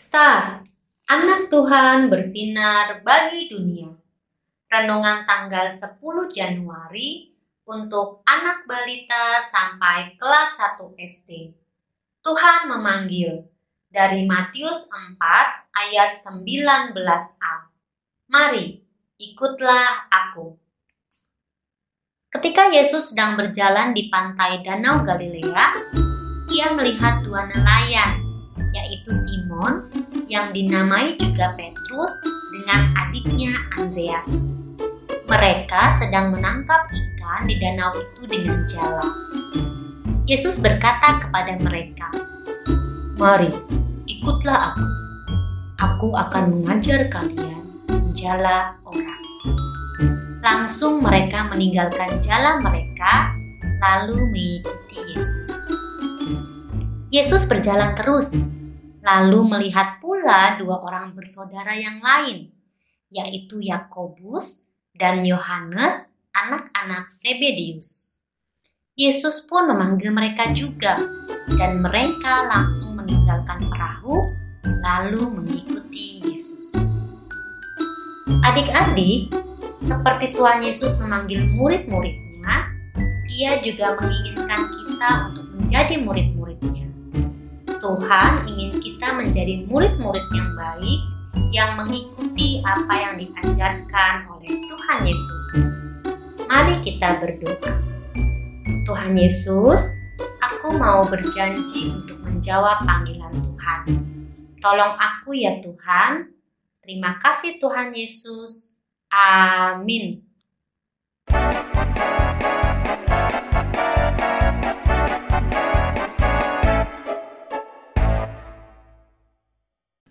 Star, anak Tuhan bersinar bagi dunia. Renungan tanggal 10 Januari untuk anak balita sampai kelas 1 SD. Tuhan memanggil dari Matius 4 ayat 19a. Mari, ikutlah aku. Ketika Yesus sedang berjalan di pantai Danau Galilea, ia melihat dua nelayan, yaitu Simon yang dinamai juga Petrus dengan adiknya Andreas. Mereka sedang menangkap ikan di danau itu dengan jala. Yesus berkata kepada mereka, "Mari, ikutlah aku. Aku akan mengajar kalian menjala orang." Langsung mereka meninggalkan jala mereka, lalu mengikuti Yesus. Yesus berjalan terus, lalu melihat pula dua orang bersaudara yang lain, yaitu Yakobus dan Yohanes, anak-anak Zebedius. Yesus pun memanggil mereka juga, dan mereka langsung meninggalkan perahu, lalu mengikuti Yesus. Adik-adik, seperti Tuhan Yesus memanggil murid-muridnya, Ia juga menginginkan kita untuk menjadi murid-muridnya. Tuhan ingin kita menjadi murid-murid yang baik yang mengikuti apa yang diajarkan oleh Tuhan Yesus. Mari kita berdoa. Tuhan Yesus, aku mau berjanji untuk menjawab panggilan Tuhan. Tolong aku ya Tuhan. Terima kasih Tuhan Yesus. Amin.